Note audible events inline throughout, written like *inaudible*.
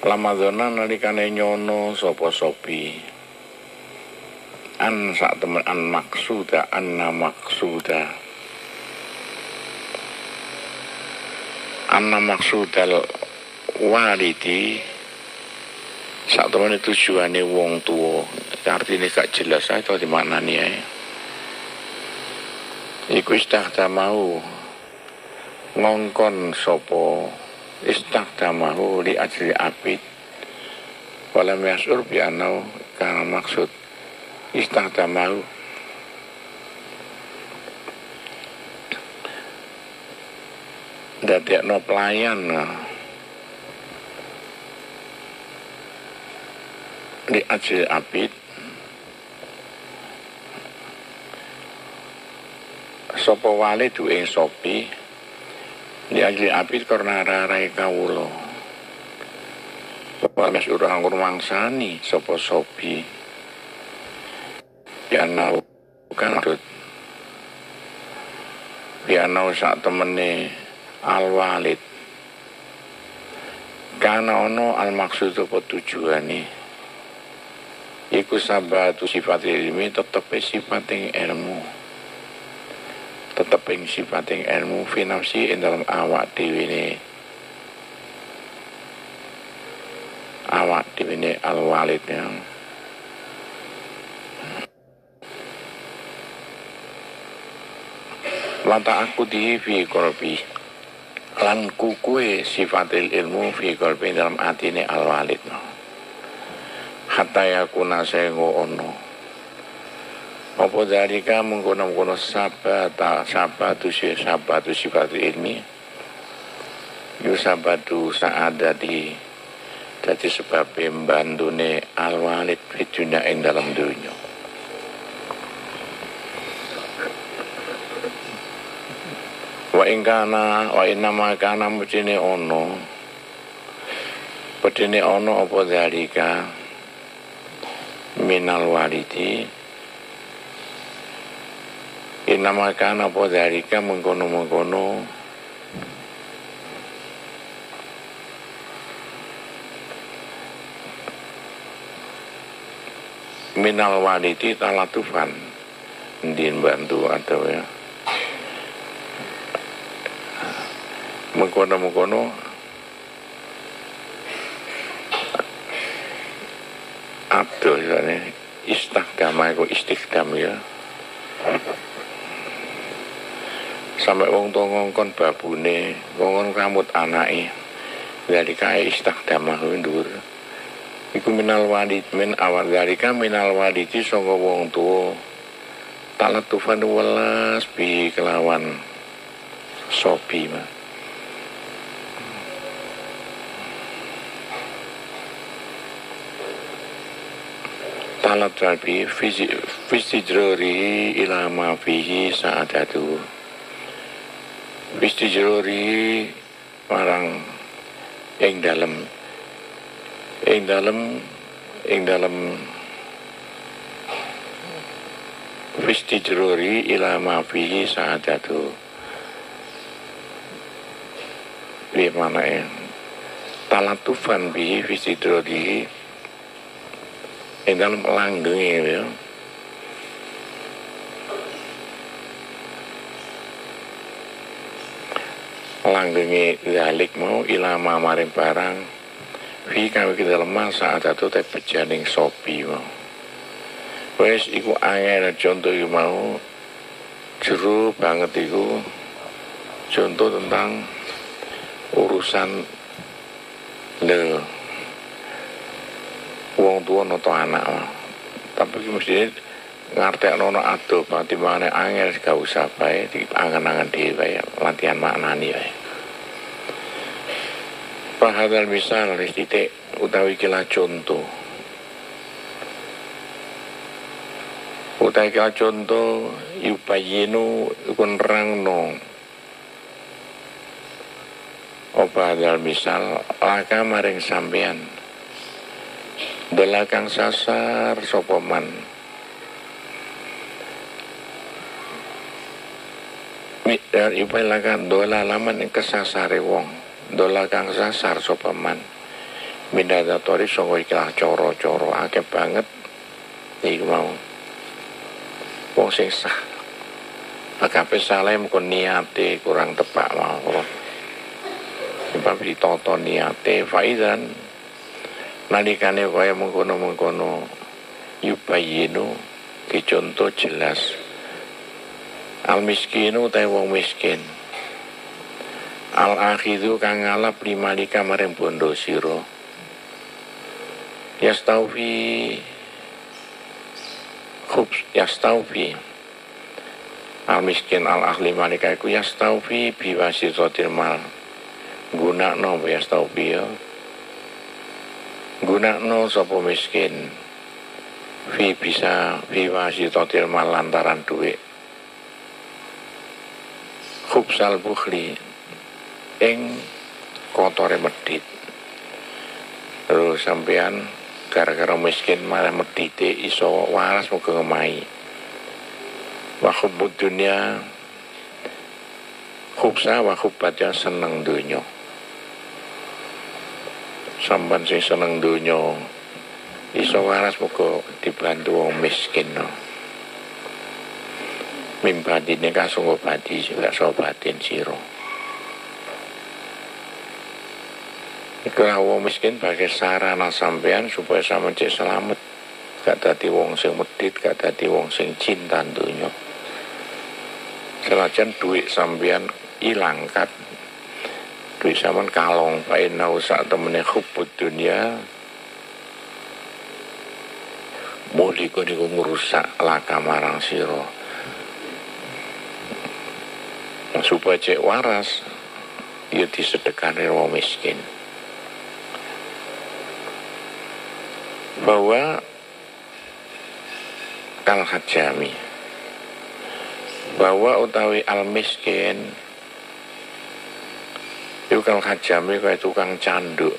Lamadona nalikane nyono sapa sopi an sak temen an maksuda anna maksuda anna maksudal walidi sak temen tujuane wong tuwa. Artine gak jelas ae to dimaknani ae. Iku istahta mau ngongkon sapa istakdamahu li ajli abid. Walam yasur bi karena maksud istakdamahu no pelayan li ajli abid. Sapa wali duwe sopi di ajli abid karena rarai kawulo masyur anggur mangsani sopo sopi Bianau kan adut Bianau sak temene al walid Karena ono al maksud apa tujuane? Iku sabatu sifat ilmi tetep sifat ilmu tetep ing sifating ilmu finafsi ing dalam awak dhewe ne. Awak dhewe al walid yang Lata aku di fi kolbi lan kukue sifatil ilmu fi kolbi dalam al walid no. Hatta yakuna sengo ono apa dalika mengkono-mengkono sabata si sabatu sifat ilmi yusabatu saada di jadi sebab membandune al walid fituna ing dalam dunia wa ingkana wa inama kana mujine ono. Pedene ono apa dalika minal walidi Inamakan apa dalika mengkono-mengkono. Minal walidi talatufan din bantu atau ya. Mengkono-mengkono. Abdul istakdama itu istikdam ya sampai wong tua ngongkon babune ngongkon kamut anake. Dari kai istakdamah ndur iku minal wadid min awal dari minal wadid saka wong tua talat tufan welas bi kelawan sopi mah talat rabi fisijrori ilama fihi saadatu wis dijururi marang ing dalem ing dalem ing dalem wis dijururi ila ma fihi sa'adatu. Piye mana ya? Talatufan bihi wis dijururi ing dalem langgeng ya langgengi dalik mau ilama maring barang. Fi kami kita lemah saat itu teh pejaning sopi mau. Wes iku angin contoh iku mau. Jeru banget iku. Contoh tentang urusan le. Wong tua noto anak tapi mesti ngerti nono ado berarti mana angel gak usah bae di angan-angan dhewe latihan maknani wae Pahadal misal titik? Utawi kila contoh. Utawi kila contoh yupayinu ikun rangno opa hadal misal? Laka maring sampean. Belakang sasar sopoman dan ipailakan dola laman kesasare wong dola kang sasar sopaman Mindatori songo ikilah coro-coro akeh banget. Iki mau. Wong sing sah. Akape salah mungkin niate kurang tepak mau sebab ditoto niate. Faizan nalikane kaya mengkono-mengkono yubayinu ki jelas. Al miskinu ta wong miskin al akhidu kang ngalap limalika maring bondo sira yastaufi. Khubs yastaufi. Al miskin al ahli malika iku yastaufi biwasitatil mal. Gunakno yastaufi ya. Gunakno sapa miskin? Fi bisa fi wasitatil mal lantaran duit khubsal bukhli ing kotore medit terus sampean gara-gara miskin malah medite iso waras muga ngemai. Wa hubbud dunya khubsa wa hubbatnya seneng dunya sampan sing seneng dunya iso waras muga dibantu wong miskin no. mimbadine kasung obati sila sobatin siro Iku wong miskin pakai sarana sampean supaya sama cek selamat. Gak dadi wong sing medit, gak dadi wong sing cinta dunya. Selajan duit sampean ilang kat. Duit sampean kalong Pak inau sak temene hubud dunia. Muli kau niku ngerusak laka marang siro. Supaya cek waras, ya disedekahkan wong miskin. Bahwa al hajami bahwa utawi al miskin itu kal hajami kayak tukang canduk.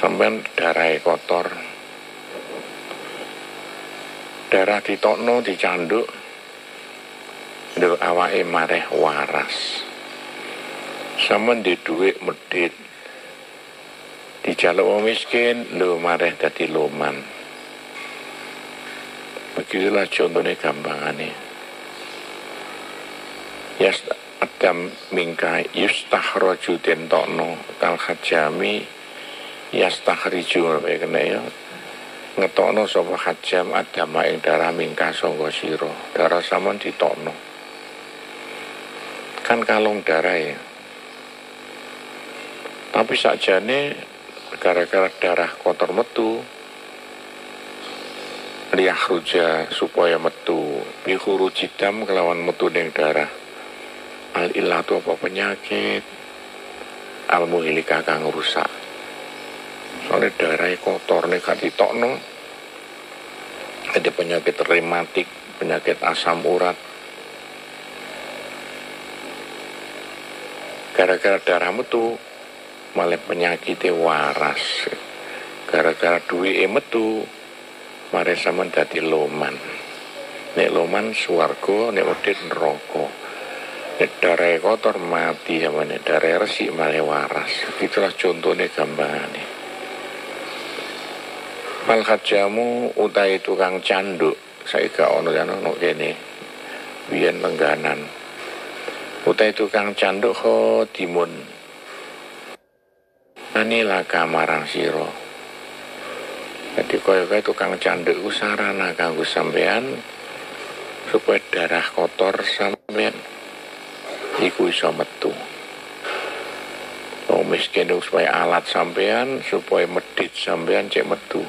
Sampai darah kotor. Darah ditokno dicanduk. Ndel awake mareh waras. Sampean di duit medit dijaluk wong miskin lu mareh dadi loman begitulah contohnya gampangane. Yas adam mingka yustahroju tentokno kal hajami yastahrijul bae kena ya. Ngetokno sapa hajam adama ing darah mingka sangga sira. Darah samon ditokno. Kan kalung darah ya. Tapi sakjane gara-gara darah kotor metu liah ruja supaya metu bihuru jidam kelawan metu deng darah. Al ilatu apa penyakit? Al muhilika kang rusak. Soalnya darah kotor nih gak ditokno. Ada penyakit rematik penyakit asam urat. Gara-gara darah metu malah penyakitnya waras. Gara-gara duit metu mari sama dadi loman. Nek loman suwargo nek udit neraka. Nek darah kotor mati sama nek darah resik malah waras. Itulah contohnya gambarannya Mal jamu utai tukang canduk saya gak ono yang ono kene. Biyen lengganan utai tukang canduk ho timun anilah kamarang siro jadi kaya-kaya tukang canduk ku sarana kanggo sampean supaya darah kotor sampean iku iso metu. Wong miskin supaya alat sampean supaya medit sampean cek metu.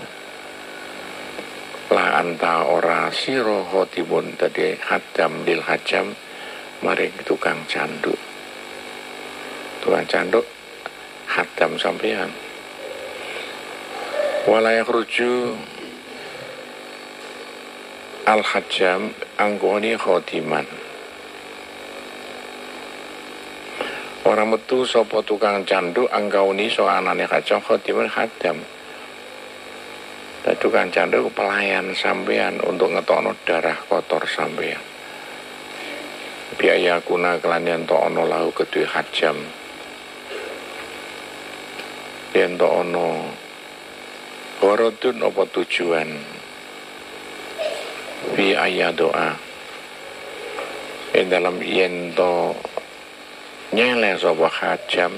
La anta ora siro khotimun tadi hadam dil hajam maring tukang canduk tukang canduk hadam sampean walayak ruju. Al hajam anggoni khotiman orang metu sopo tukang candu anggauni so anane hajam khotiman hadam tukang candu pelayan sampean untuk ngetono darah kotor sampean biaya kuna kelanian to'ono lahu kedua hajam yen to ana Horodun apa tujuan? Fi ayat doa. Ing dalam yen to nyele sapa hajam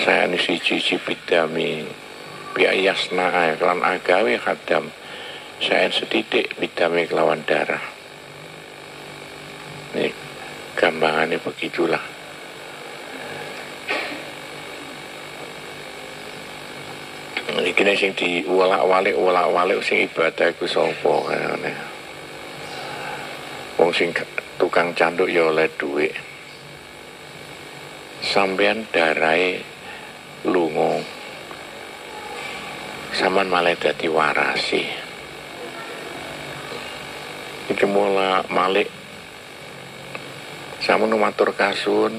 saya ini siji bidami bi ayasna kelan agawe hadam saya setitik bidami kelawan darah. Ini gampangannya begitulah iki sing diulak-walik ulak-walik sing ibadah iku sapa kayane wong sing tukang canduk ya oleh dhuwit. Sampean darai lunga. Saman malah dadi warasi. Iki mula malik samun matur kasun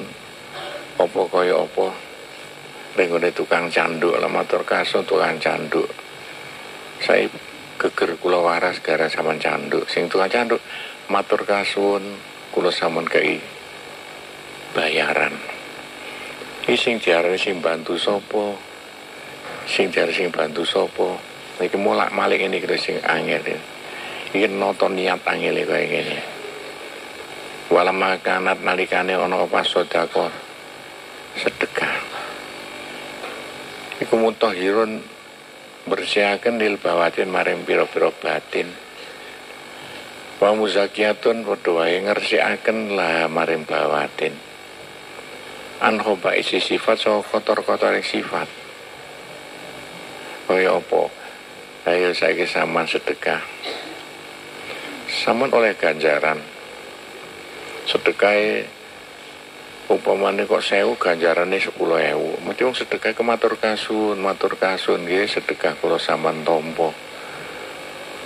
apa kaya apa Renggone tukang canduk lah motor kaso tukang canduk. Saya geger kula waras gara sama canduk. Sing tukang canduk matur kasun kula samun kei bayaran. Iki sing diarani sing bantu sopo Sing diarani sing bantu sopo Iki mulak malik ini kira sing angel. Iki nonton niat angel kaya ngene. Wala makanat nalikane ana apa sedekah sedekah iku mutahhirun bersihaken lil bawatin maring pira-pira batin. Wa muzakiyatun padha wae ngersikaken lah maring bawatin. An isi sifat so kotor-kotor sifat. Kaya apa? Ayo saiki saman sedekah. Saman oleh ganjaran. Sedekah umpamane kok sewu ganjarane sepuluh ewu. Mesti wong sedekah ke matur kasun matur kasun nggih sedekah kula sampean tompo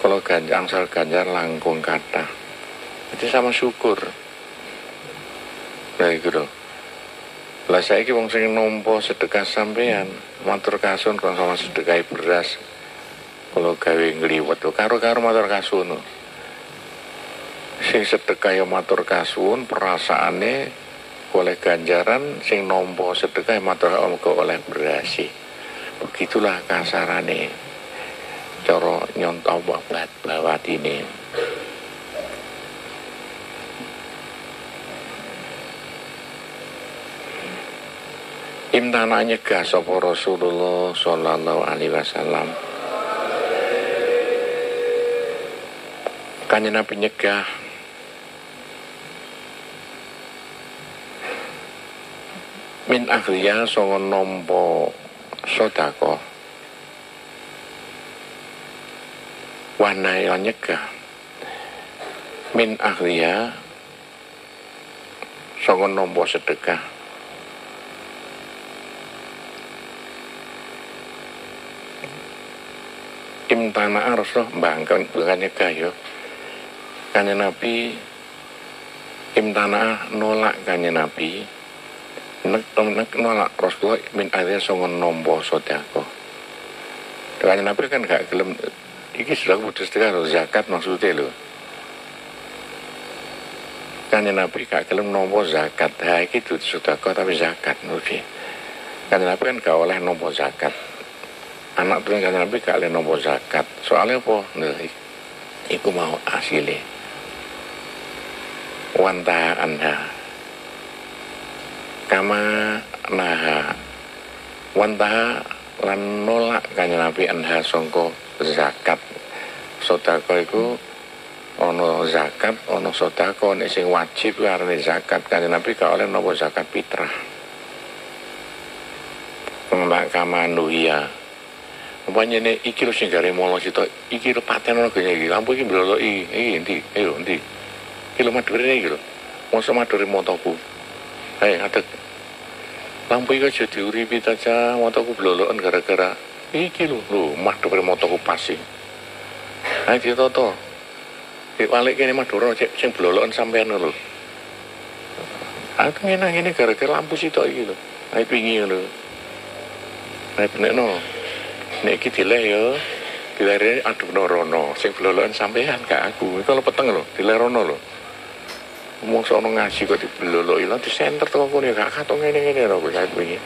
kalau ganjar angsal ganjar langkung kata itu sama syukur. Nah itu loh lah saya wong sing nompo sedekah sampean matur kasun kalau sama sedekah beras kalau gawe ngliwet karo-karo matur kasun. Sing sedekah ya matur kasun perasaannya oleh ganjaran sing nompo sedekah matur omko oleh berasi. Begitulah kasarane coro nyontoh babat bawat ini imtana nyegah sapa Rasulullah sallallahu alaihi wasallam. Kanjeng Nabi nyegah min akhliya songo nompo sodako. Wanai nyegah. Min akhliya songo nompo sedekah. Imtana arso bangkan bukan nyegah yo. Kanya nabi imtana nolak kanya nabi nek nolak Rasulullah min adia songon nombo sodako. Dengan Nabi kan gak gelem iki sudah putus lo zakat maksudnya lo kan Nabi gak gelem nombo zakat. Ha iki itu sodako tapi zakat Nabi kan Nabi kan gak oleh nombo zakat. Anak tuh kan Nabi gak oleh nombo zakat. Soalnya apa? Nah, iku mau asile. Wanta anda kama naha wantaha lan nolak kanjeng Nabi anha songko zakat. Sodako iku ono zakat ono sodako nek sing wajib karena zakat. Kanjeng Nabi gak oleh nopo zakat fitrah. Mbak kama nuhia Umpamanya ini iki lho sing gare molo sito iki lho paten ono gene iki. Lampu iki blolo iki iki endi? Lho endi? Iki lho madure iki lho. Mosok madure motoku. Hei, ngadeg lampu iki aja diuripi aja motoku blolokan gara-gara iki lho. Lho madhur motoku pasi ayo ditoto. Di balik kene madura cek sing blolokan sampean lho. Aku ngene ngene gara-gara lampu sitok iki lho. Ayo pingi lho. Ayo benekno. Nek iki dileh ya. Dilere aduh norono sing blolokan sampean gak aku. Kalau peteng lho. Dilerono lho Ngomong sono ngaji kok dibelolok di center tuh kene gak katok ngene-ngene lho kowe kayak begini.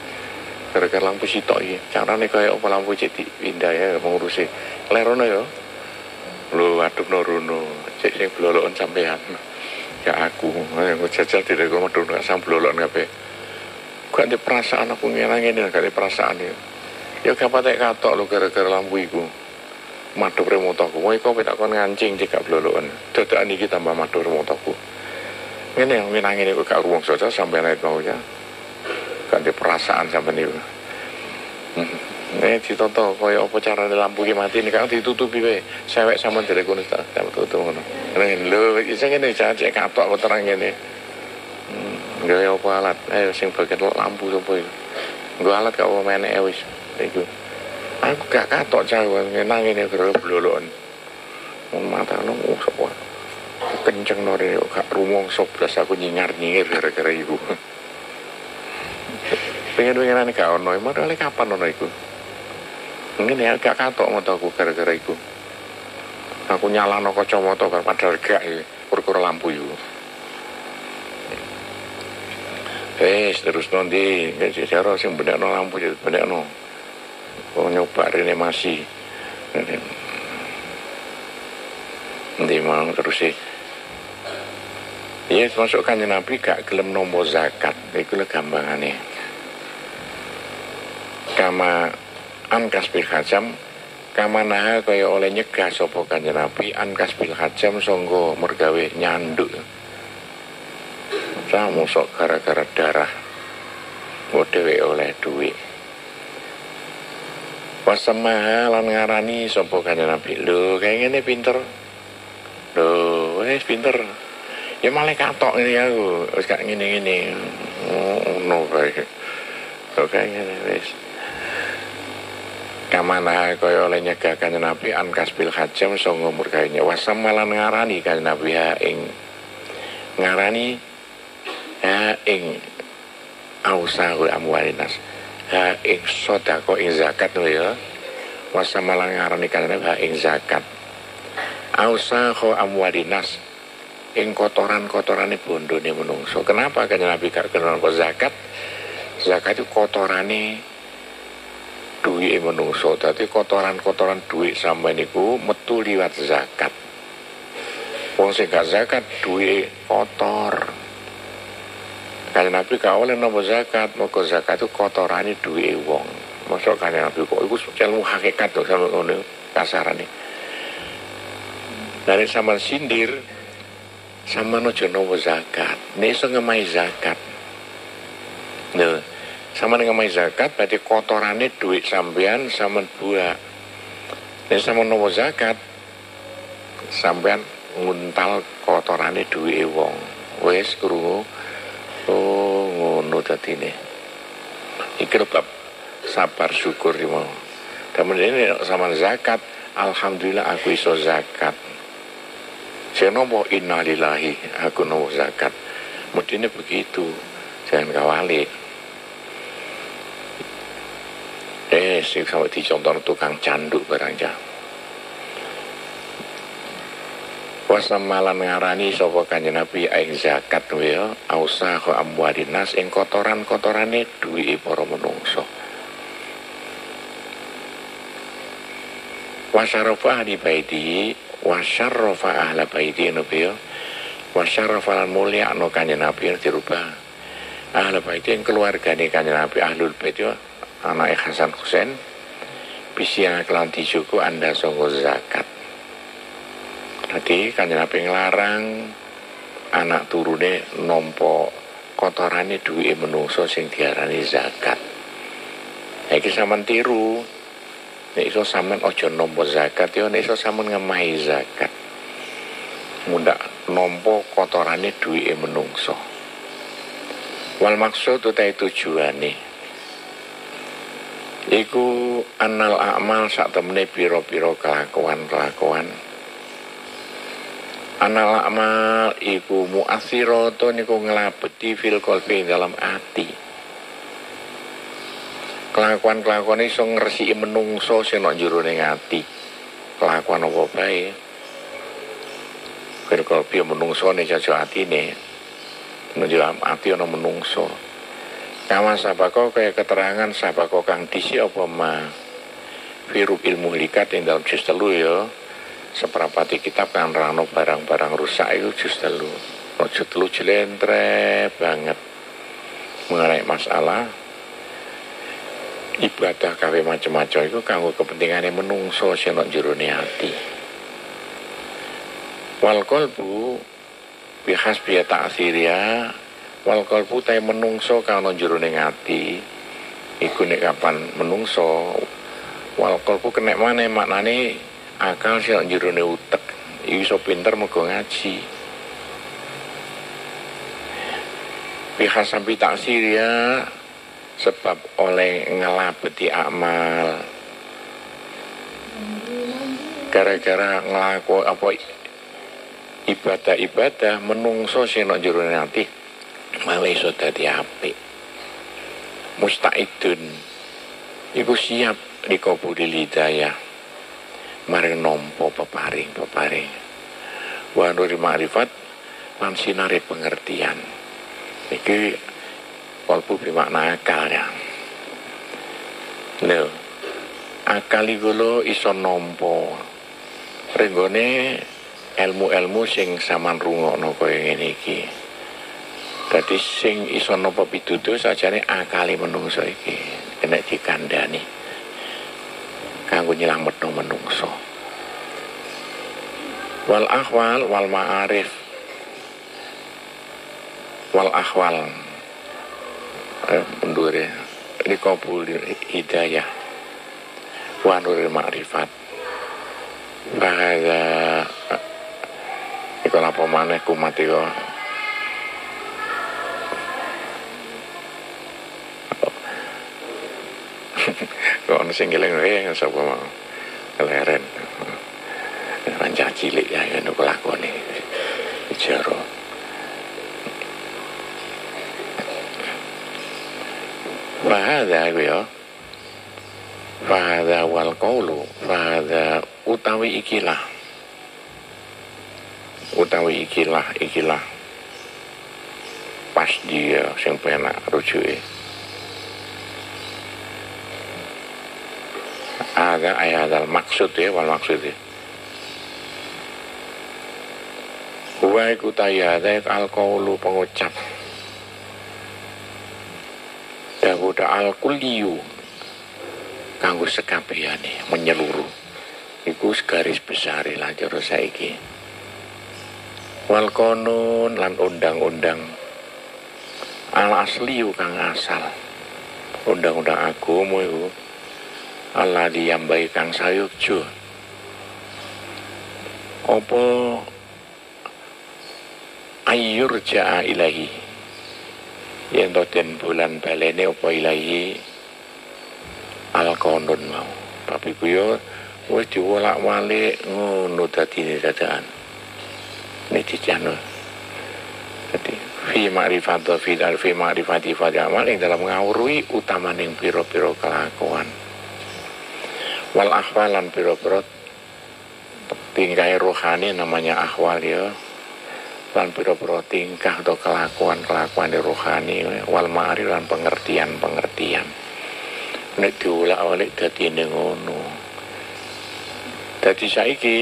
Gara-gara lampu sitok iki. Carane kaya apa lampu jadi pindah ya ngurusi. Lerono ya. Lho aduk rono. Cek sing blolokan sampean. Ya aku, aku jajal tidak kok medun gak sam blolokan kabeh. Gak ada perasaan aku ngene-ngene gak ada perasaan ya. Ya gak patek katok lho gara-gara lampu iku. Madhep remotoku. Kowe kok tak kon ngancing cekak blolokan. Dadakan iki tambah madhep remotoku. Ini minang ini gak ruang saja sampai naik mau ya. Ganti perasaan sampai ini. Hmm. Ini ditonton kaya apa cara lampu ki mati ini kan ditutupi wae. Sewek sama dari kono tak tutup ngono. Ini lho iso ngene cek katok kok terang ngene. Hmm, gawe apa alat? Ayo sing bagian lampu sapa iki? Nggo alat kok meneke wis. Iku. Aku gak katok ngenang ini karo blolon. Wong mata nang oh, kenceng nore rumong soblas aku nyingar nyingir gara-gara ibu. Pengen pengen gak ono. Modalnya kapan ono iku? Ini ya gak katok moto aku gara-gara iku. Aku nyala no kacamata kan padahal gak ya. Kurkur lampu iku. Eh, terus nanti nggak cara sing bener no lampu jadi bener no. Oh nyoba ini masih. Nanti mau terus sih. Ya masuk kanjeng Nabi gak gelem nombo zakat. Iku lho gampangane. Kama angkas bil hajam kama naha kaya oleh nyegah sapa kanjeng Nabi angkas bil hajam sangga mergawe nyanduk. Sa mosok gara-gara darah. Kok oleh duit. Wasamaha lan ngarani sapa kanjeng Nabi. Lho, kayak ngene pinter. Lho, wis pinter ya malah katok ini aku wis gak ngene-ngene. Ngono kae. Kok kae ngene wis. Kamana kaya oleh nyegah kanjeng Nabi an kasbil hajam songo murkainya wasam malah ngarani kanjeng Nabi ha ing ngarani ha ing ausahul amwalinas ha ing sodako ing zakat ya. Wasam malah ngarani kanjeng Nabi ha ing zakat. Ausahu amwalinas ing kotoran-kotorane bondone menungso. Kenapa kan Nabi gak kenal zakat? Zakat itu kotorane duit menungso. Dadi kotoran-kotoran duit sama niku metu liwat zakat. Wong sing gak zakat duit kotor. Kan Nabi gak oleh nopo zakat, moko zakat itu kotorane duit wong. Masuk kan Nabi kok iku ilmu hakikat tuh sama ngono kasarane. Dari sama sindir, sama no jono zakat. Nek iso ngemai zakat. Lho, sama ngemai zakat berarti kotorane duit sampean sama buah. Nek sama no zakat sampean nguntal kotorane duit wong. Wes krungu oh ngono dadine. Iki bab. Sabar syukur di mau kemudian sama zakat alhamdulillah aku iso zakat saya nopo innalillahi aku nopo zakat. Mestinya begitu. Jangan kawali. Eh, sih sampai dicontoh tukang canduk barangnya. Wasamalan ngarani sapa kanjeng Nabi aing zakat ya ausahu amwalinas ing kotoran-kotorane duwe para menungso. Wasyarafa di baiti wasyarrafa ahla baiti nabi wasyarrafa lan mulia no kanjeng nabi dirubah. Ahla baiti yang keluarga nih kanjeng nabi ahlul bait yo anak Hasan Husain. Bisa kelan dijuku anda songgo zakat. Jadi kanjeng nabi ngelarang anak turune nompo kotorane duwe menungso sing diarani zakat. Iki sampean tiru Nek iso sampean ojo nompo zakat yo nek iso sampean ngemahi zakat. Muda nompo kotorane duwike menungso. Wal maksud utai tujuane iku anal amal sak temene piro-piro kelakuan-kelakuan. Anal amal iku mu'athiratun niku ngelabeti fil kolbi dalam hati kelakuan-kelakuan iso ngresiki menungso sing nok jroning ati. Kelakuan apa bae. Kira-kira piye menungso ne jaja atine. dalam ati ana menungso kama sabako kaya keterangan sabako kang disi apa ma firub ilmu likat yang dalam juz telu ya seperapati kitab kan rano barang-barang rusak itu juz telu juz telu jelentre banget mengenai masalah ibadah kafe macam-macam itu kanggo kepentingannya menungso sing jerone hati wal kolbu bihas biya ta'asiria wal kolbu tay menungso kang jerone hati iku nek kapan menungso wal kolbu kena mana maknane akal sing jerone utek iso pinter mergo ngaji. Bihas sampai taksiria sebab oleh ngelabeti amal. Gara-gara ngelaku apa ibadah-ibadah menungso sing nak jero nanti malah iso dadi apik. Mustaidun. Iku siap dikabuli hidayah maring nompo peparing peparing wa nuri ma'rifat lan sinare pengertian. Iki Kolbu bermakna akal ya. Lho. Akal iku lho iso nampa. Renggone ilmu-ilmu sing saman rungokno kaya ngene iki. Dadi sing iso nampa pitutur sajane akale menungso iki kena dikandani. Kanggo nyelametno menungso. Wal ahwal wal ma'arif wal ahwal mendure likabul hidayah. Wa nuril ma'rifat bahaya. Iku apa maneh kumat iku *laughs* kok. Ono sing ngeleng wae sapa mau? Keleren. Rancah cilik ya ngono lakone bicara Fahadha itu ya Fahadha wal qawlu Fahadha utawi ikilah Utawi ikilah ikilah Pas dia Yang penak rujuki Ada ayat al maksud ya Wal maksud ya. Huwa ikutayadha al qawlu pengucap Dawuh al kuliyu kanggo sekabehane menyeluruh. Iku garis besar lah cara saiki. Wal konun lan undang-undang. Al asli kang asal. Undang-undang agama iku. Allah diambai kang sayukjo apa? Ayyur ja'a ilahi yen to den bulan balene apa ilahi? Al konun mau. Tapi ku yo wis diwolak-walik ngono dadine dadaan niki jano jadi fi ma'rifat fi dal fi ma'rifati fa amal yang dalam ngawruhi utamaning piro-piro kelakuan. Wal ahwalan piro-piro tingkai rohani namanya ahwal ya lan pira-pira tingkah atau kelakuan-kelakuan rohani wal ma'arif lan pengertian-pengertian. Nek diulak-alik dadi ngono. Dadi saiki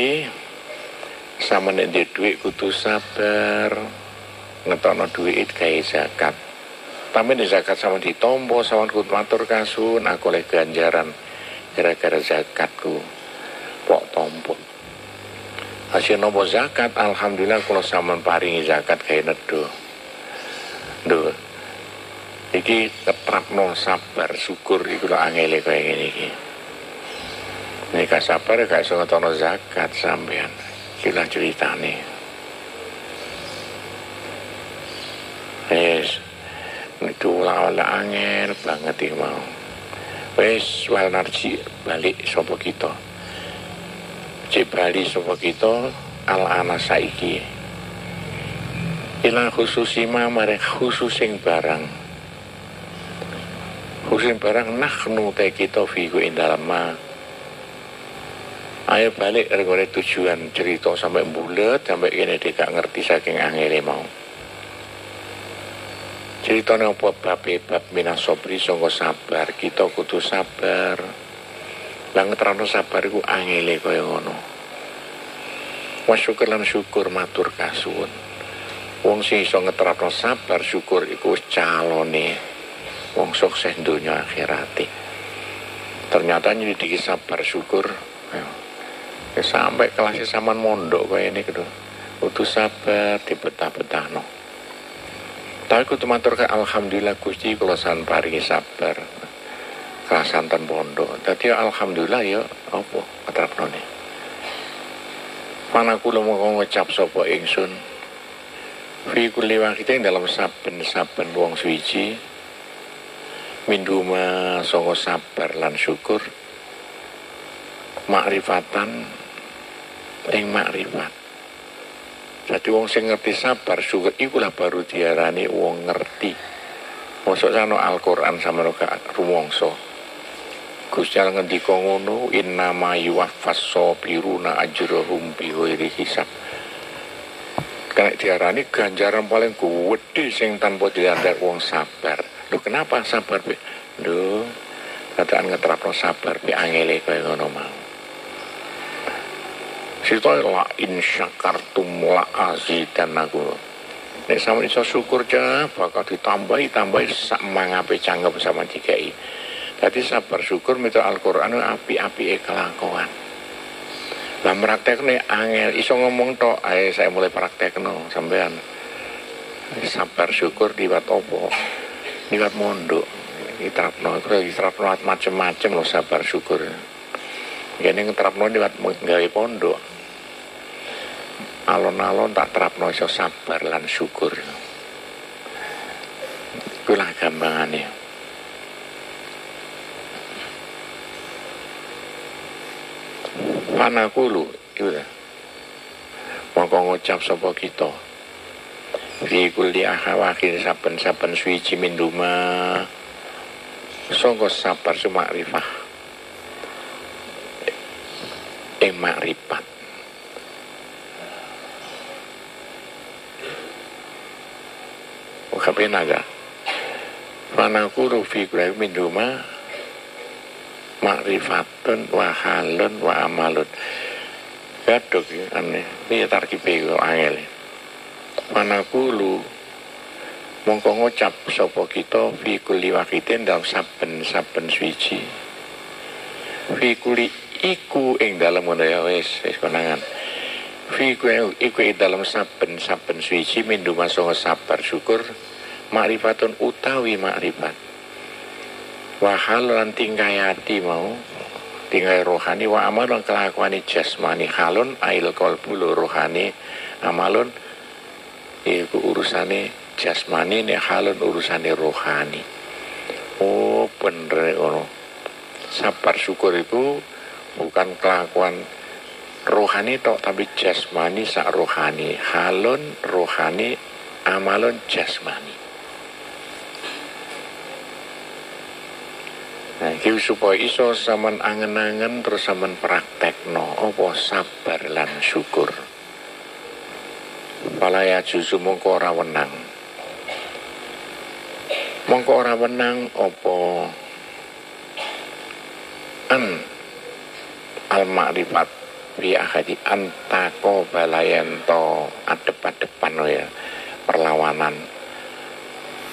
sama nek di duit kudu sabar ngetono duit gawe zakat. Tapi di zakat sama ditompo sama kudu matur kasun aku oleh ganjaran gara-gara zakatku pok tompo hasil nopo zakat? Alhamdulillah kalau saman paringi zakat kayak nedo. Do iki no sabar syukur iku lho angele kaya ngene iki. Nek sabar gak iso ngetono zakat sampean kila ceritane. Wes itu lah angel banget iki mau. Wes wal narji balik sopo kita Bali sapa kita al ana saiki. Ilang khususima marek khususing barang. Khususing barang nahnu te kita fiku ing dalam ma. Ayo balik regore tujuan cerita sampai bulat sampai ini tidak ngerti saking angele mau. Ceritanya apa bab bab minasobri sangka sabar kita kudu sabar lah ngeterano sabar iku angele kaya ngono. Wa syukur lan syukur matur kasuwun. Wong sing iso ngeterano sabar syukur iku calone. Wong sukses dunia akhirati. Ternyata nyelidiki sabar syukur. Ya, sampai kelas saman mondok kaya ini gitu. Kudu sabar dibetah-betah no tapi kudu matur ke alhamdulillah Gusti kula san paringi sabar. Kerasan ten pondok. Dadi alhamdulillah ya apa katrapnone. Mana kula mau ngucap sapa ingsun. Fi kulli waqtin dalam saben-saben wong suci minduma songo sabar lan syukur makrifatan ing makrifat jadi wong sing ngerti sabar syukur ikulah baru diarani wong ngerti. Mosok sano Al-Qur'an sama gak rumangsa. Gusti Allah ngendika ngono innama yuwaffas sabiruna ajrahum bi ghairi hisab. Karena diarani ganjaran paling gede sing tanpa diandar wong sabar. Lho kenapa sabar? Lho, kataan ngeterapno sabar bi angele kaya ngono mau. Sito la in syakartum la azidan aku. Nek sama iso syukur ja bakal ditambahi tambahi sak mangape canggep sama dikai. Jadi sabar syukur mitra Al-Qur'an api-api kelakuan. Lah praktekne angel iso ngomong tok ae saya mulai praktekno sampean. Sabar syukur liwat opo? Liwat mondok. Diterapno, itu diterapno macem-macem lo sabar syukur. Gini ngeterapno liwat gawe pondok alon-alon tak terapno iso sabar lan syukur ikulah gambangannya panakulu itu mongko ngucap sapa kita. Fi kulli ahawakir saben-saben suci min duma. Sangka sabar sumakrifah ing makrifat. Kapenaga fanakuru fi min duma makrifatun wa halun wa amalun gadok aneh. Ini tarkibe kok angel. Manakulu mongko ngucap sapa kita fi wakitin dalam saben-saben suci. Fi iku ing dalam ngono ya wis wis konangan. Fi iku ing dalam saben-saben suci mindu masuk sabar syukur makrifatun utawi makrifat. Wahal lan tingkayati mau tingkai rohani wa amalun kelakuan jasmani halun ail kolbulu rohani amalun itu urusane jasmani ini halun urusane rohani. Oh bener ono sabar syukur itu bukan kelakuan rohani tok tapi jasmani sak rohani. Halun rohani amalun jasmani Nah, iki supaya iso saman angen-angen terus saman praktekno apa sabar lan syukur. Palaya juzu mongko ora wenang. Mongko ora wenang apa an al makrifat fi ahadi antako balayan to adep-adepan ya perlawanan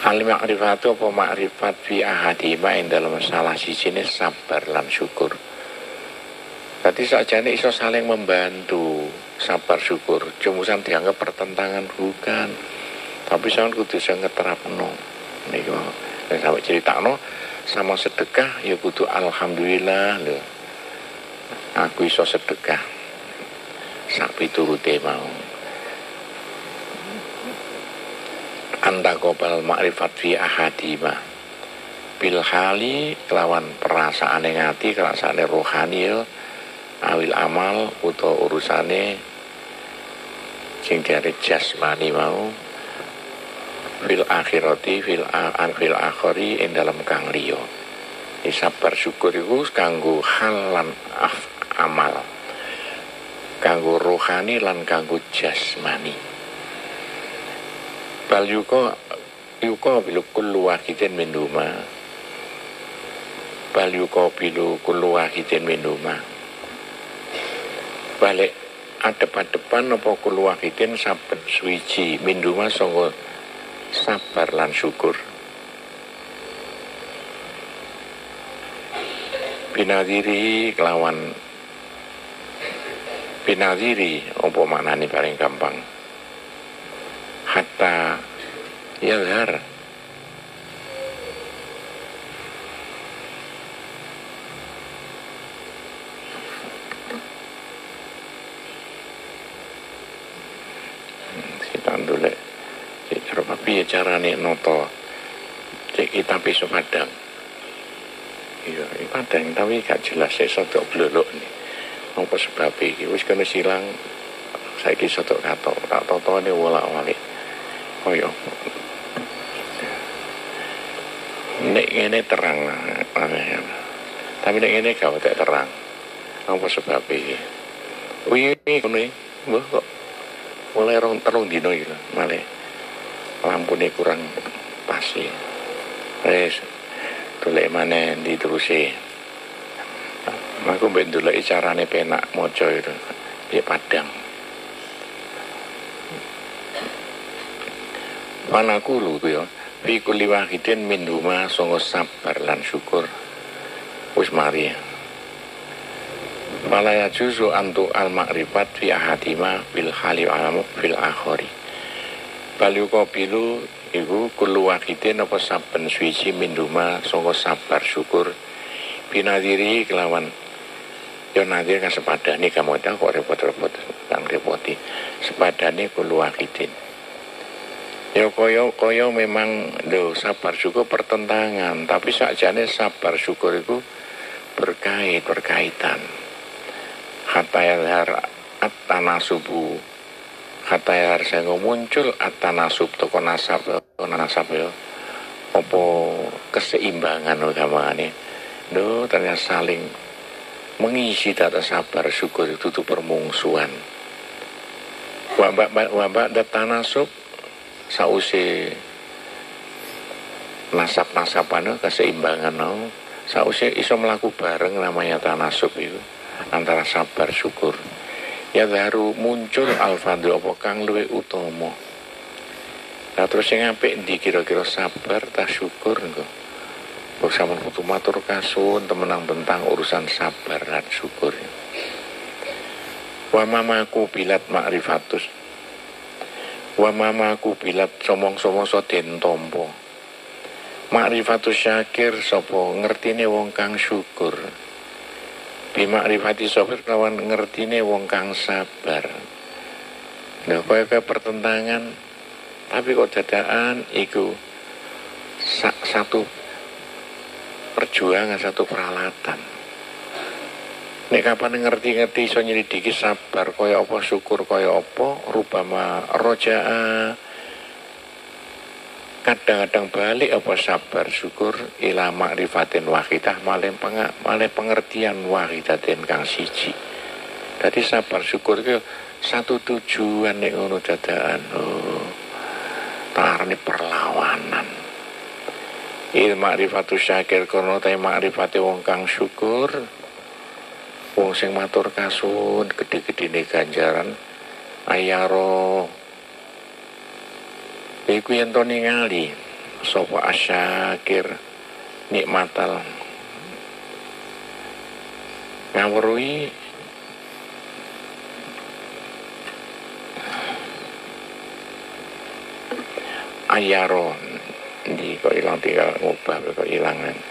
Al makrifatu apa makrifat fi ahadima ing dalam salah sisi ini sabar lan syukur. Tadi saja ini iso saling membantu sabar syukur. Cuma dianggap pertentangan bukan. Tapi saya kudu saya ngeterapno. Dan sampai cerita no sama sedekah ya kudu alhamdulillah lho. Aku iso sedekah. Sak piturute mau. Anda kopal makrifat fi ahadima bil hali kelawan perasaan yang hati perasaan rohani ya, awil amal utawa urusane sing dari jasmani mau. Fil akhirati fil an fil akhiri ing dalam kang liya. Sabar syukur iku kanggo hal lan amal. Kanggo rohani lan kanggo jasmani bal yuko yuqabilu kullu wahidin minhuma bal yuqabilu kullu wahidin minhuma balik adep-adepan apa kullu wahidin saben suwiji minhuma sangka sabar lan syukur. Binadiri kelawan binadiri apa maknane paling gampang hatta yadhar kita ndolek cek cara piye carane noto. Cek kita besok padang. Iya padang tapi gak jelas saya sotok bluluk nih apa sebab iki? Wis kena silang saiki sotok katok tak totone wolak-walik kaya nek ngene terang tapi nek ngene gak terang. Apa sebab iki? Wih ngono mbah kok mulai rong telung dino iki malah lampune kurang pas ya wis dolek mana diterusi aku mbek dolek carane penak maca itu di padang Panaku lu ya. Fi kulli min huma songo sabar lan syukur. Wis mari. Fala yajuzu antu al makrifat fi ahadima fil hali alam fil akhari. Bal yuqabilu iku kullu wahidin apa saben suwiji minduma sangka sabar syukur. Binadiri kelawan. Yo nadir kan sepadane kamu kok repot-repot kang repoti. Sepadane kullu wahidin. Ya kaya kaya memang lho sabar syukur pertentangan, tapi sakjane sabar syukur itu berkait berkaitan. Kata yadhar at-tanasubu. Kata yadhar sehingga muncul at-tanasub toko nasab toko nasab ya. Apa keseimbangan utamanya do ternyata saling mengisi data sabar syukur itu tuh permungsuan wabak wabak data sausi nasab nasapan keseimbangan no sausi iso melaku bareng namanya tanasub itu antara sabar syukur. Ya baru muncul al-fadlu apa kang luwe utomo. Nah terus yang apik di kira-kira sabar tak syukur engko? Kok sama kudu matur kasun temenang tentang urusan sabar dan syukur. Wa mamaku bilat ma'rifatus wa mamaku bilat somong-somong so den tompo. Ma'rifatus syakir sopo ngertine wong kang syukur. Bima rifati sopir kawan ngertine wong kang sabar. Nah kaya kaya pertentangan tapi kok dadaan sa satu perjuangan satu peralatan nek kapan ngerti-ngerti iso nyelidiki sabar kaya apa syukur kaya apa rupama roja'a. Kadang-kadang balik apa sabar syukur ila ma'rifatin wahidah malah malah pengertian wahidatin kang siji. Jadi sabar syukur itu satu tujuan nih ngono dadaan. Oh tarani perlawanan. Il ma'rifatu syakir kono ta ma'rifati wong kang syukur wong sing matur kasun gede-gede ganjaran. Ayaro. Iku yang to ningali sapa asyakir nikmatal. Ngawruhi ayaro. Di kok ilang tinggal ngubah kok ilangan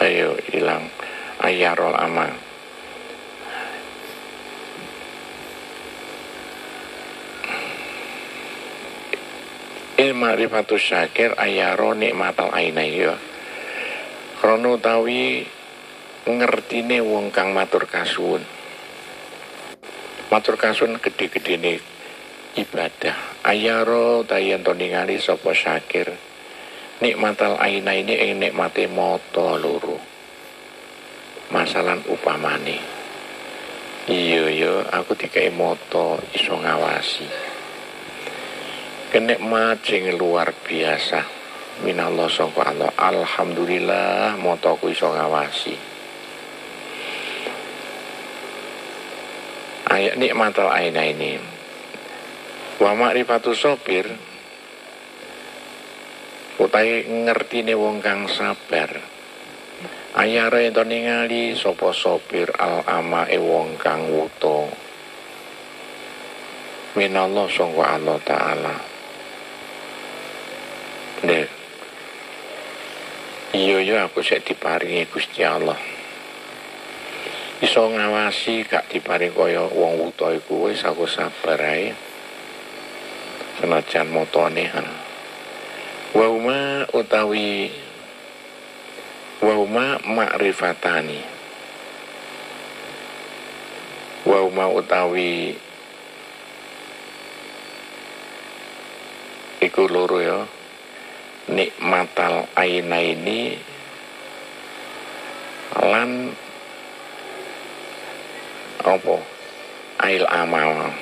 ayo hilang ayarol amal il ma'rifatus syakir ayaro nikmatal ainai ya krono tawi ngertine wong kang matur kasuwun. Matur kasuwun gede-gedene ibadah. Ayaro tayen to ningali syakir nikmatal aina ini ing nikmate mata loro. Masalan upamane. Iya iya aku dikai moto iso ngawasi. Kenikmat sing luar biasa. Minallah sangka Allah. Alhamdulillah motoku iso ngawasi. Ayat nikmatal aina ini. Wa ma'rifatu sopir utai ngerti wong kang sabar. Ayara ento ningali sapa sopir al ama e wong kang wuto minallah sangka Allah taala. Dek Iya ya aku sik diparingi Gusti Allah. Iso ngawasi gak diparing kaya wong wuto iku wis aku sabar ae. Senajan motone ha wa utawi Wauma ma'rifatani. Wauma utawi Iku loro ya Nikmatal aina ini Lan Apa? Ail amal.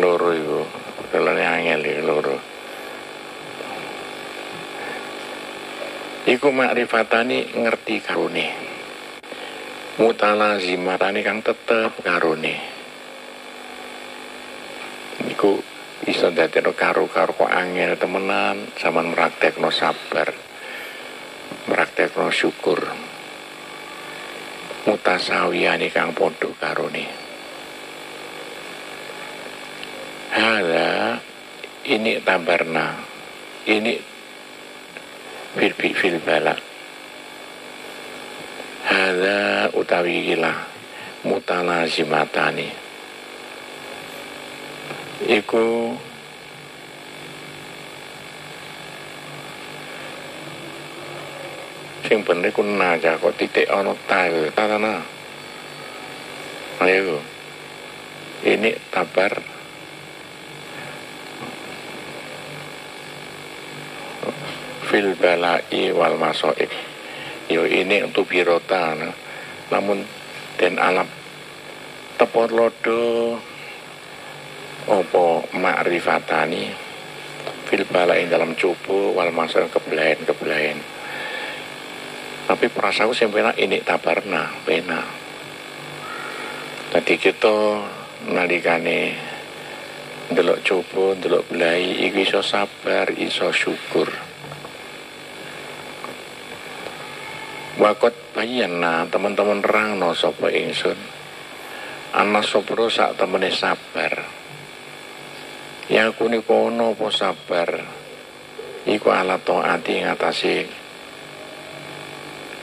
Loro itu Kalau angel loro. Iku makrifatani ngerti karune mutalazimatani kang tetep karune iku iso dadekno karo-karo kok angel temenan zaman no sabar no syukur. Mutasawiyane kang padha karone Hala ini tabarna ini fil fil bala hada utawi ilah mutalazimatani iku sing bener ku naja kok titik ana tae tatana ayo ini tabar fil balai wal masoib. Yo ini untuk birota nah. namun dan alam. Tepot lodo opo ma'rifatani fil balai dalam cupu wal masoib kebelain kebelain tapi perasaku sih pena ini tabarna pena tadi kita nalikane delok cupu delok belai iku iso sabar iso syukur Wakot bayana teman-teman rangno sapa ingsun. Ana sopro sak temene sabar. Ya aku niku ono apa sabar. Iku ala taati ngatasi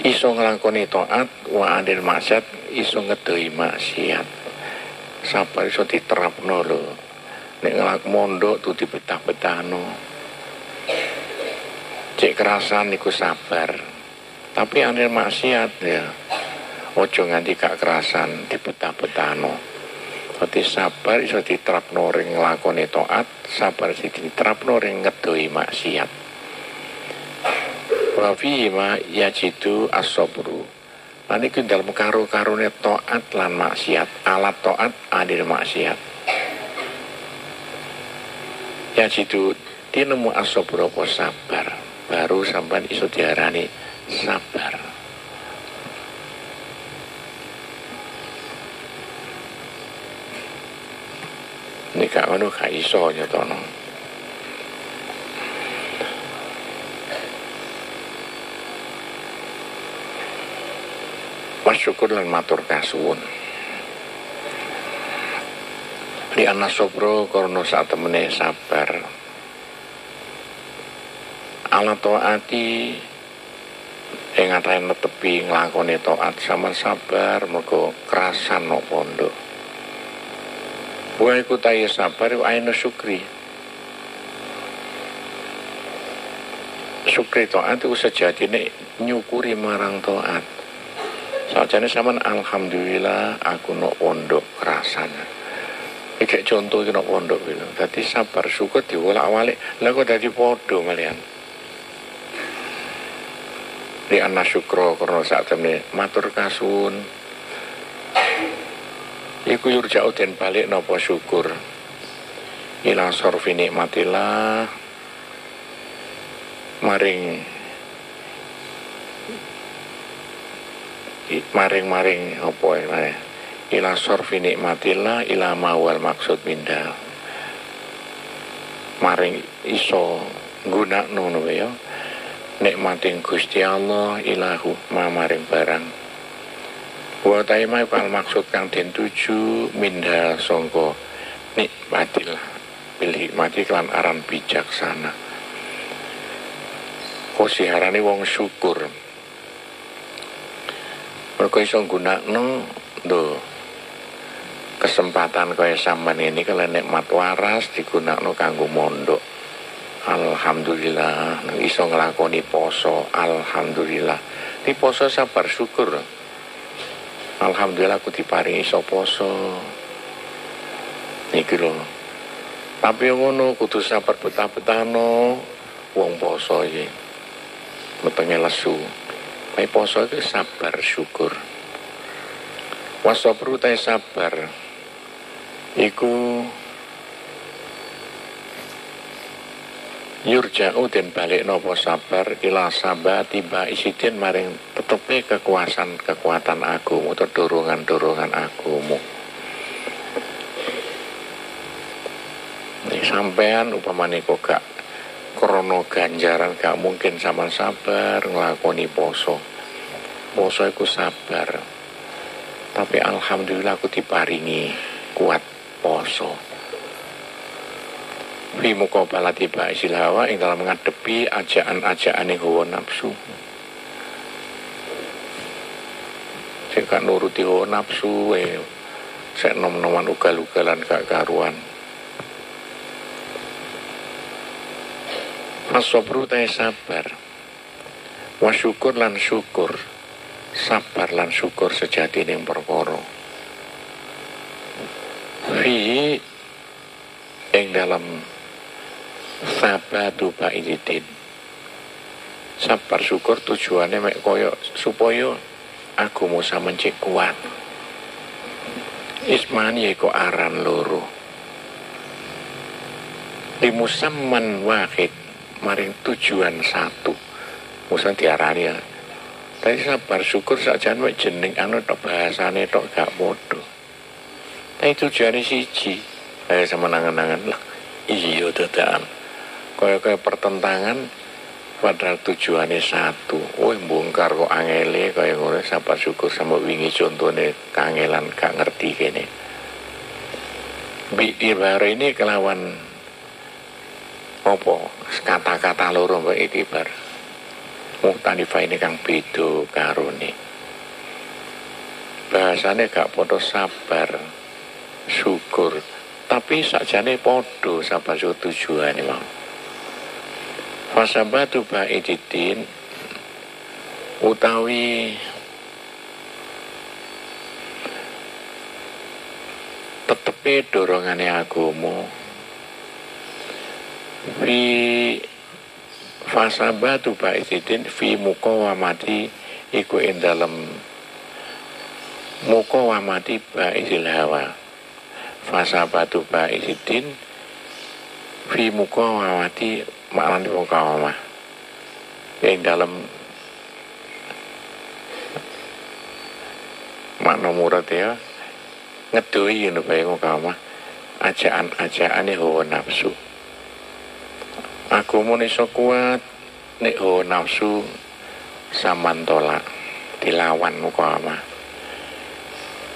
iso nglakoni taat wa adil maksiat iso ngedoi maksiat. Sabar iso diterapno lho. Nek ngelak mondok tuh dibetah-betahno. Cek kerasan niku sabar tapi anil maksiat ya ojo nganti gak kerasan dibetah-betahno Berarti sabar iso diterapno ring nglakoni taat, sabar sing diterapno ring ngedoi maksiat. Wa ma yajidu as-sabru. Lan iku dalem karo-karone taat lan maksiat, alat taat adil maksiat. Yajidu dinemu as-sabru sabar, baru sampai iso diarani sabar. Ini gak ngono gak iso nyetono syukur dan matur kasuwun. Di anak sobro korno saat temene sabar. Ala to'ati ing atahe netepi nglakoni taat sama sabar mergo kerasan no pondok. Buah iku tayo sabar aino syukri. Syukri taat itu sejatine nyukuri marang taat Sajane sampean alhamdulillah aku no kerasan. Iki contoh iki no pondok gitu. Sabar syukur diwolak-walik. Lah kok dadi padha di anak syukro karena saat ini matur kasun. Iku yurja'u den balik nopo syukur. Ila sorfi nikmatillah. Maring maring-maring apa ya ila sorfi nikmatillah ila mawal maksud minda maring iso guna nono ya nikmatin Gusti Allah ilahu maring barang. Wa taima pal maksud kang den tuju minda sangka nikmatillah bil hikmati klan aran bijaksana. Kosiharane wong syukur. Mereka iso gunakno do kesempatan kaya sampean ini kalau nikmat waras digunakno kanggo mondok Alhamdulillah iso ngelakoni poso Alhamdulillah di poso sabar syukur Alhamdulillah aku diparingi iso poso niki lho tapi ngono kudu sabar betah-betahno wong poso iki. Metenge lesu. Tapi poso itu sabar syukur. Wasabru sabar. Iku yurja'u den balik nopo sabar ila sabar tiba isidin maring tetepe kekuasaan kekuatan agumu atau dorongan-dorongan agumu. Sampean upamane kok gak krono ganjaran gak mungkin sama sabar ngelakoni poso. Poso aku sabar. Tapi alhamdulillah aku diparingi kuat poso fi muqabala tiba hawa ing dalam menghadapi ajaan-ajaan yang hawa nafsu. Sing gak nuruti hawa nafsu eh sek nom-noman ugal-ugalan gak karuan. Asobru tae sabar. Wa syukur lan syukur. Sabar lan syukur sejati yang perkara. Fi Yang dalam Sabatu ba'ididin Sabar syukur tujuannya mek koyo supaya aku musa mencik kuat. Ismani iku aran loro. Limusamman wahid maring tujuan satu. Musa diarani ya. Tapi sabar syukur saja mek jeneng anu tok bahasane tok gak bodoh. Tapi tujuannya siji. Eh sama nangan-nangan lah. Iya dadakan kaya kaya pertentangan padahal tujuannya satu. Oh bongkar kok angele kaya ngono sabar syukur sama wingi contohnya kangelan gak ngerti kene. Bi ini kelawan apa? Kata-kata loro mbak itibar muhtalifa ini kang beda karone. Bahasane gak podo sabar syukur. Tapi sakjane podo sabar tujuane mau fasabatu ba'ididin utawi tetepe dorongane agama fi fasabatu ba'idin fi mukawamati iku ing dalem mukawamati ba'idil hawa. Fasabatu ba'idin fi mukawamati maknane mukawamah ing dalem makna murad ya ngedoi ngono bae mukawamah ajaan-ajaane hawa nafsu. Aku iso kuat nek ho nafsu samantola dilawan muka ama.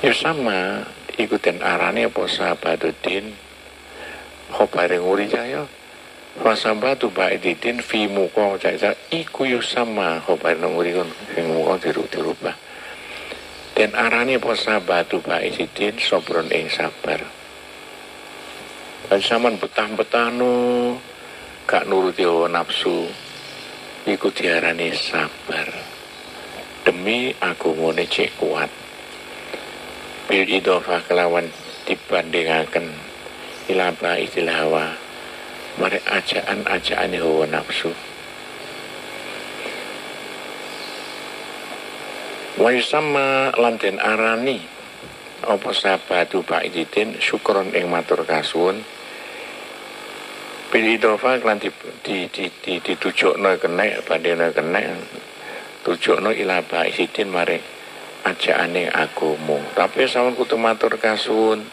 Ya sama ikutin arane apa sahabatudin khobaring uri jaya Fasabatu ba'ididin fi muka cak iku yo sama khobaring uri kun sing muka dirubah Dan arane apa sahabatu ba'ididin sobron ing sabar. Dan saman betah-betah no gak nuruti hawa nafsu iku diarani sabar. Demi aku ngone cek kuat. Bil idofah kelawan dibandingaken ilaba istilah hawa mari ajaan-ajaan hawa nafsu. Wa sama lanten arani. Apa sabatu ba'idin syukron ing matur kasuwun. Bil idofa lan di di di, di ditujukno kene bandene kene tujukno ila mare ajakane agama tapi sampun kudu matur kasuwun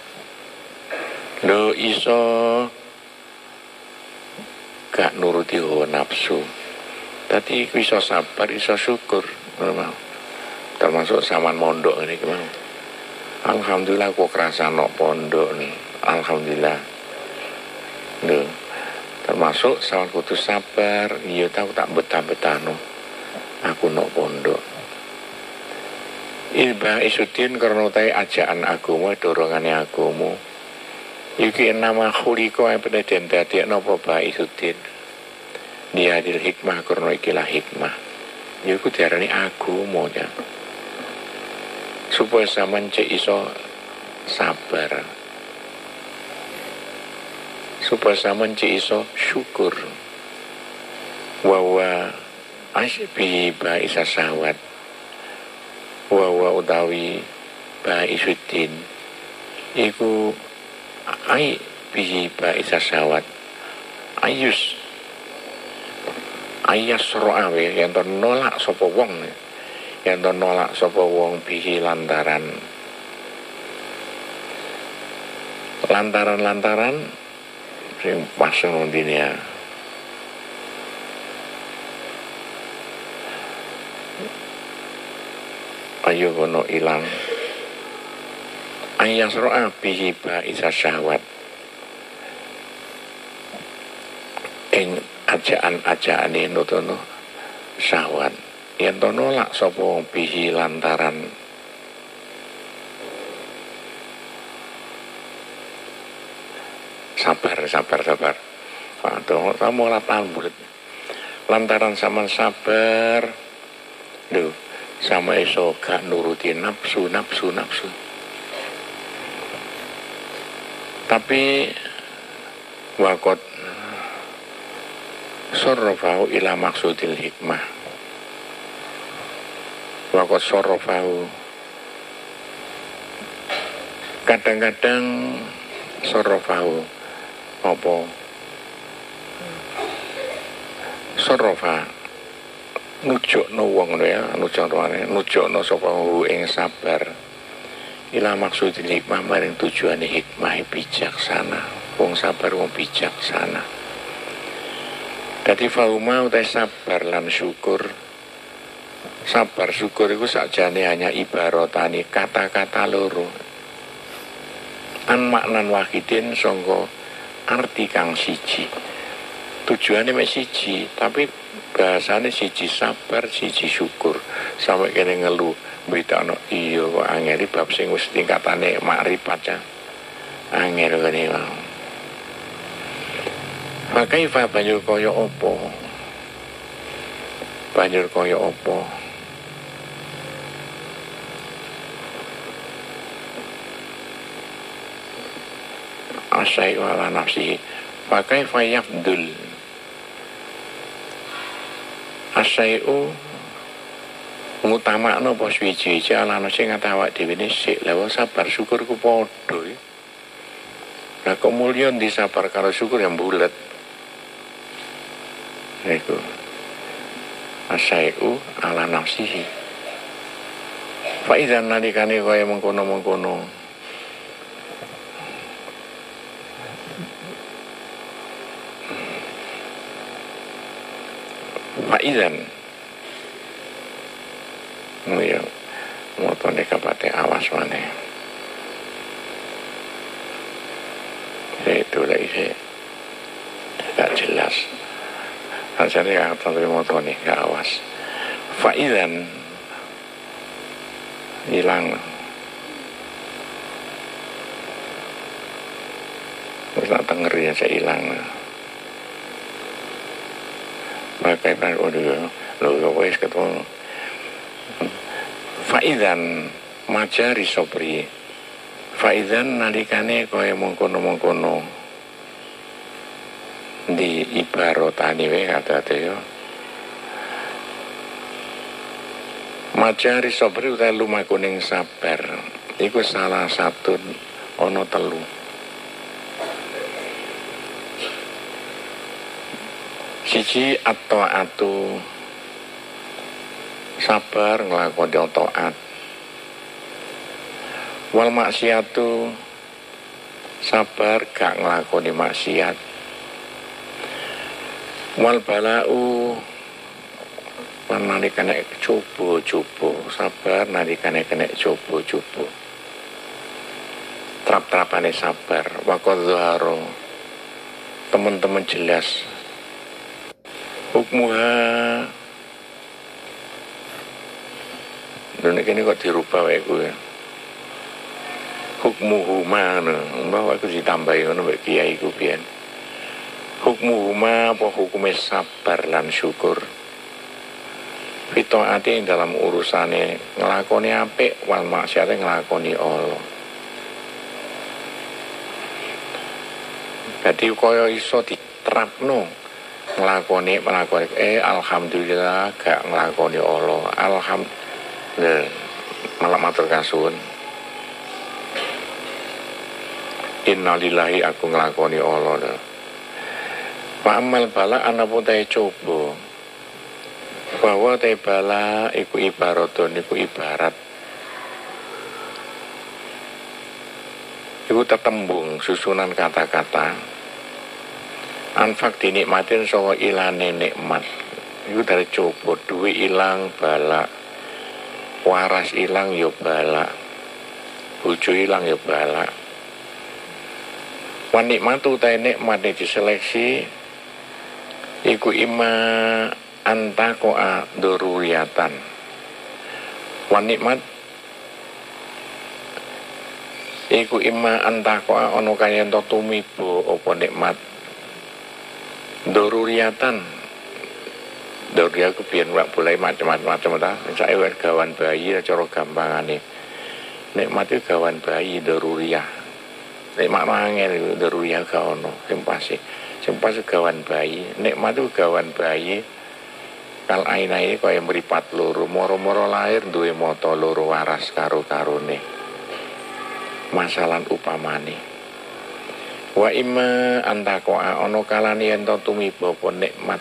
lho iso. Gak nuruti hawa nafsu. Tadi iso sabar iso syukur. Termasuk saman mondok ini gimana Alhamdulillah kok kerasa nok pondok nih Alhamdulillah. Duh. termasuk sawan kudu sabar. Iya tahu tak betah-betah no aku nok pondok. Ilba isudin karena tai ajaan agama dorongannya agama Iki nama khuliko yang pada den dadi napa ba isudin Dia adil hikmah karena ikilah hikmah. Iku diarani agama ya. Supaya zaman cek iso sabar. Supaya zaman cek iso syukur. Wawa asbi ba isa sawat wawa utawi ba isuddin iku ai bihi ba isa sawat ayus ayas ro'awe yang nolak sopo wong yen to nolak sapa wong bihi lantaran. Lantaran-lantaran sing pasang dunia ayo kono ilang ayas ro'a bihi ba isa syahwat. Ing ajaan-ajaane nutono syahwat. Yen to nolak sapa wong bihi lantaran. Sabar sabar sabar. Waduh, kamu lapangan bulat lantaran sama sabar. Duh, sama iso gak nuruti nafsu nafsu nafsu tapi wakot sorrofahu ila maksudil hikmah. Wakot sorofahu kadang-kadang sorofahu apa? Sorofa nujuk no wong ya nujuk no nujuk no sapa ing sabar ila maksud hikmah maring tujuan hikmah bijaksana. Wong sabar wong bijaksana. Dadi fauma utai sabar lan syukur. Sabar syukur itu sakjane hanya ibaratani kata-kata loro. An maknan wahidin songko arti kang siji. Tujuannya mek siji tapi bahasanya siji sabar siji syukur. Sampai kene ngeluh iya kok angeri bab sing wis tingkatane makrifat ya angel kene mau Pakai fa banjur kaya opo Banjur kaya opo asyai ala nafsihi pakai fayafdul asyai'u ngutama no pos wiji wiji ala nafsi ngata awak dewi ini sik lewa sabar syukur ku podo ya. Nah kemuliaan di sabar karo syukur? Yang bulat itu asyai'u ala nafsihi. Faizan nalikani kaya mengkono-mengkono. Faizan ya Motone kapate awas mana Itu lagi saya Gak jelas. Hasilnya yang tapi motone gak awas. Faizan Hilang. Terus tak ngeri aja hilang. Pakai pan udah lo wes ketemu faidan majari sopri. Faidan nalikane kaya mengkono mengkono di ibarotani we kata yo. Majari sopri utai lumah kuning sabar. Iku salah satu ono telu. Siji atau atu sabar nglakoni taat. Wal maksiatu sabar gak nglakoni maksiat. Wal balau nani kena coba-coba sabar nani kena kena coba-coba trap-trapane sabar. Wakot zuharo teman-teman jelas. Hukmuha dan ini kok dirubah wae gue hukmuhuma bahwa aku ditambahi ngono mbek kiai ku pian hukmuhuma apa hukume sabar lan syukur? Ati dalam urusane ngelakoni apik wal maksiate ngelakoni Allah. Jadi kaya iso diterapno ngelakoni ngelakoni. Eh alhamdulillah gak ngelakoni Allah. Alhamdulillah malah matur kasuwun. Innalillahi aku ngelakoni Allah. Pak amal bala anak pun coba. Bahwa tebala iku ibaratun iku ibarat. Iku tetembung susunan kata-kata. Anfak dinikmatin sawa ilane nikmat. Iku dari coba duwe ilang bala waras ilang yo ya bala bojo ilang yo ya bala wan nikmatu ta nikmat diseleksi. Iku ima antakoa doruriatan wan nikmat. Iku ima antakoa ono kaya ento tumibo opo nikmat. Doruriatan Doria aku biar wak boleh macam-macam ta. Saya gawan bayi cara gampangane. Nikmat itu gawan bayi doruriah. Nikmat mangel doruriah gak ono sing pasti. Sing pasti gawan bayi. Nikmat itu gawan bayi kal aina ini kaya meripat loro moro-moro lahir duwe moto loro waras karo karone masalah upamane wa imma antakoa ono kalani ento tumiba apa nikmat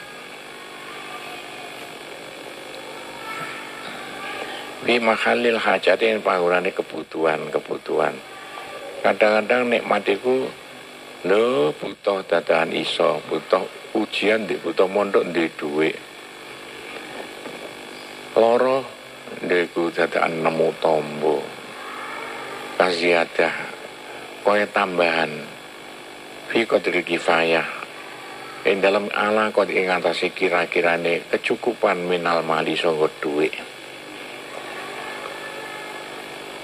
Bi makhalil hajatin pangurane kebutuhan-kebutuhan. Kadang-kadang nikmat iku lho butuh dadahan iso, butuh ujian di butuh mondok di duit. Loro deku dadakan nemu tombo. Kaziadah kaya tambahan. Fi qadri kifayah. Ing dalam ala kod ing atase kira-kirane kecukupan minal mali sanggo dhuwit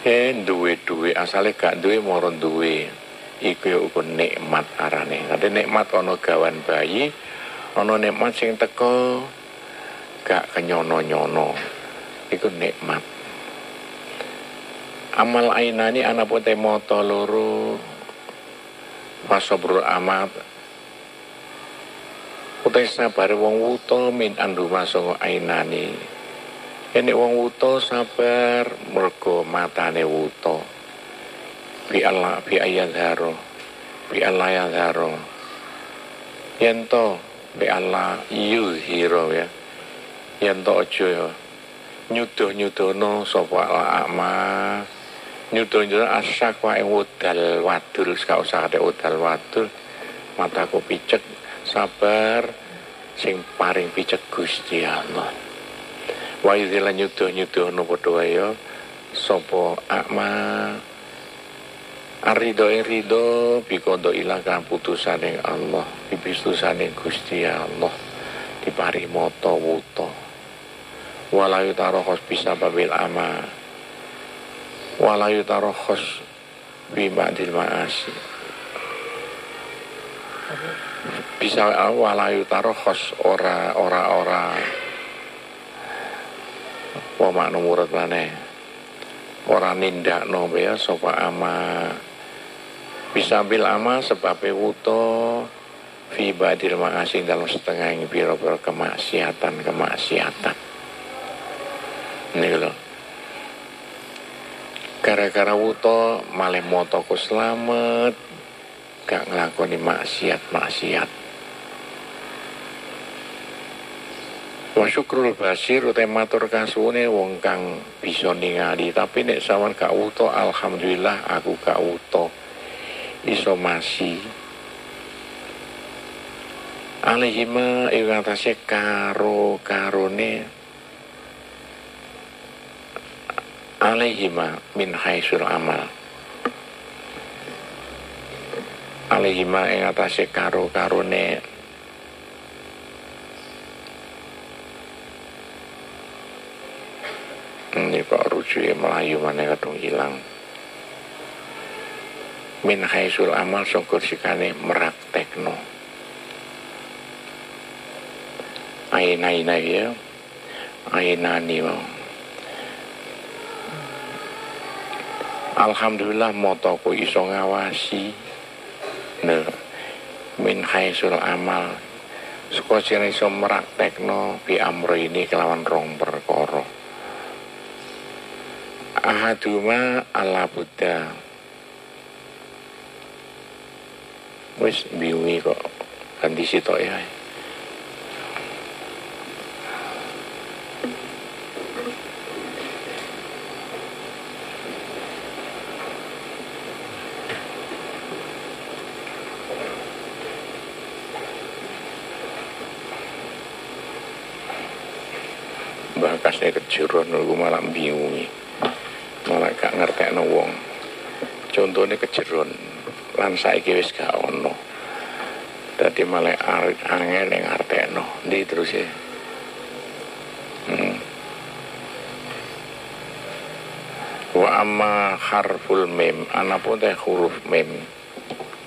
Eh duwe duwe. Asale gak duwe moro duwe. Iku ya uga nikmat arane. Dadi nikmat ana gawan bayi, ana nikmat sing teko gak kenyono-nyono. Itu nikmat. Amal ainani anak pote moto loro fasobrul amat. Utai sabar wong wuto min andu masongo ainani ini wong wuto sabar mergo matane wuto. Bi Allah bi ayat haro bi Allah ya haro. Yento bi Allah yuhiro ya. Yen to aja ya. Nyuduh-nyudono sapa ama nyuduh-nyudoh asak wae wedal wadul gak usah ada wedal wadul. Mataku picek sabar sing paring picek Gusti Allah wa idzila nyuduh-nyudono padha wae sapa ama Arido rido bikondo ilang putusane Allah bipistusane Gusti Allah dipari moto wuto walayu tarohos bisa babil ama. Walayu tarohos bibadil ma'asi. Bisa walayu tarohos ora ora ora wa makna murad mana? Ora nindak no ya sopa ama? Bisa bil ama sebab wuto fi badil ma'asi dalam setengah ini biro-biro kemaksiatan kemaksiatan. Ini lho. Gara-gara wuto malih motoku selamat gak ngelakoni maksiat-maksiat Wa syukrul basir utai matur kasune wong kang bisa ningali. Tapi nek sawan gak uto alhamdulillah aku gak uto iso masih alihima ing atase karo karone. Alaihima min haisul amal. Alaihima ing atase karo karone ini kok rujuke melayu mana kadung hilang min haisul amal songkur sikane tekno. Aina aina ya aina mau Alhamdulillah motoku iso ngawasi. Ne min haisul amal Suka iso tekno bi amro ini kelawan rong perkara ahaduma ala Buddha wis bingungi kok ganti sitok ya. Bakasnya kejuron nunggu malam bingungi malah gak ngertekno wong. Contohnya kejeron lan saiki wis gak ono. Dadi malah angel yang ngertekno. Ndi terus ya hmm. wa amma harful mem anapun teh huruf mem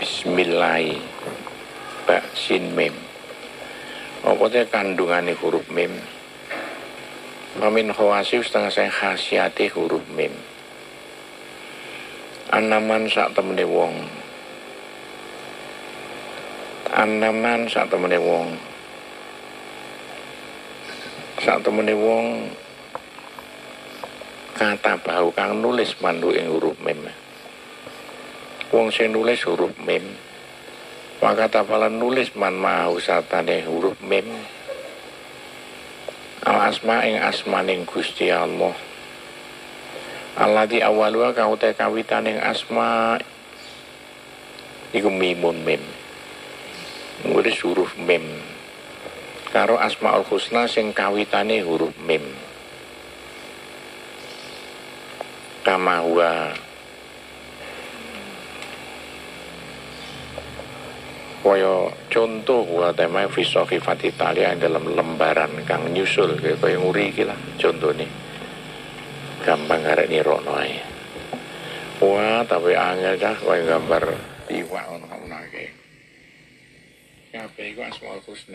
bismillahi. Ba sin mem apa teh kandungane huruf mem Mamin khawasi setengah saya khasiati huruf mim Anaman sak temene wong. Anaman sak temene wong. Sak temene wong Kata bau kang nulis mandu ing huruf mim. Wong sing nulis huruf mim. Wakata pala nulis man mau satane huruf mim. Al asma ing asmaning Gusti Allah Alladzi awalua kang utai ing asma. Iku mimun mim. Ngure huruf mim. Karo asmaul husna sing kawitane huruf mim. Kama huwa. Kaya contoh wa tema fisohi fatitalia dalam lembaran kang nyusul kaya nguri iki lah contohnya gampang ngarek nirono ae. Wah tapi angel dah kaya gambar iwak ono kamu nake kabeh iku asmaul husna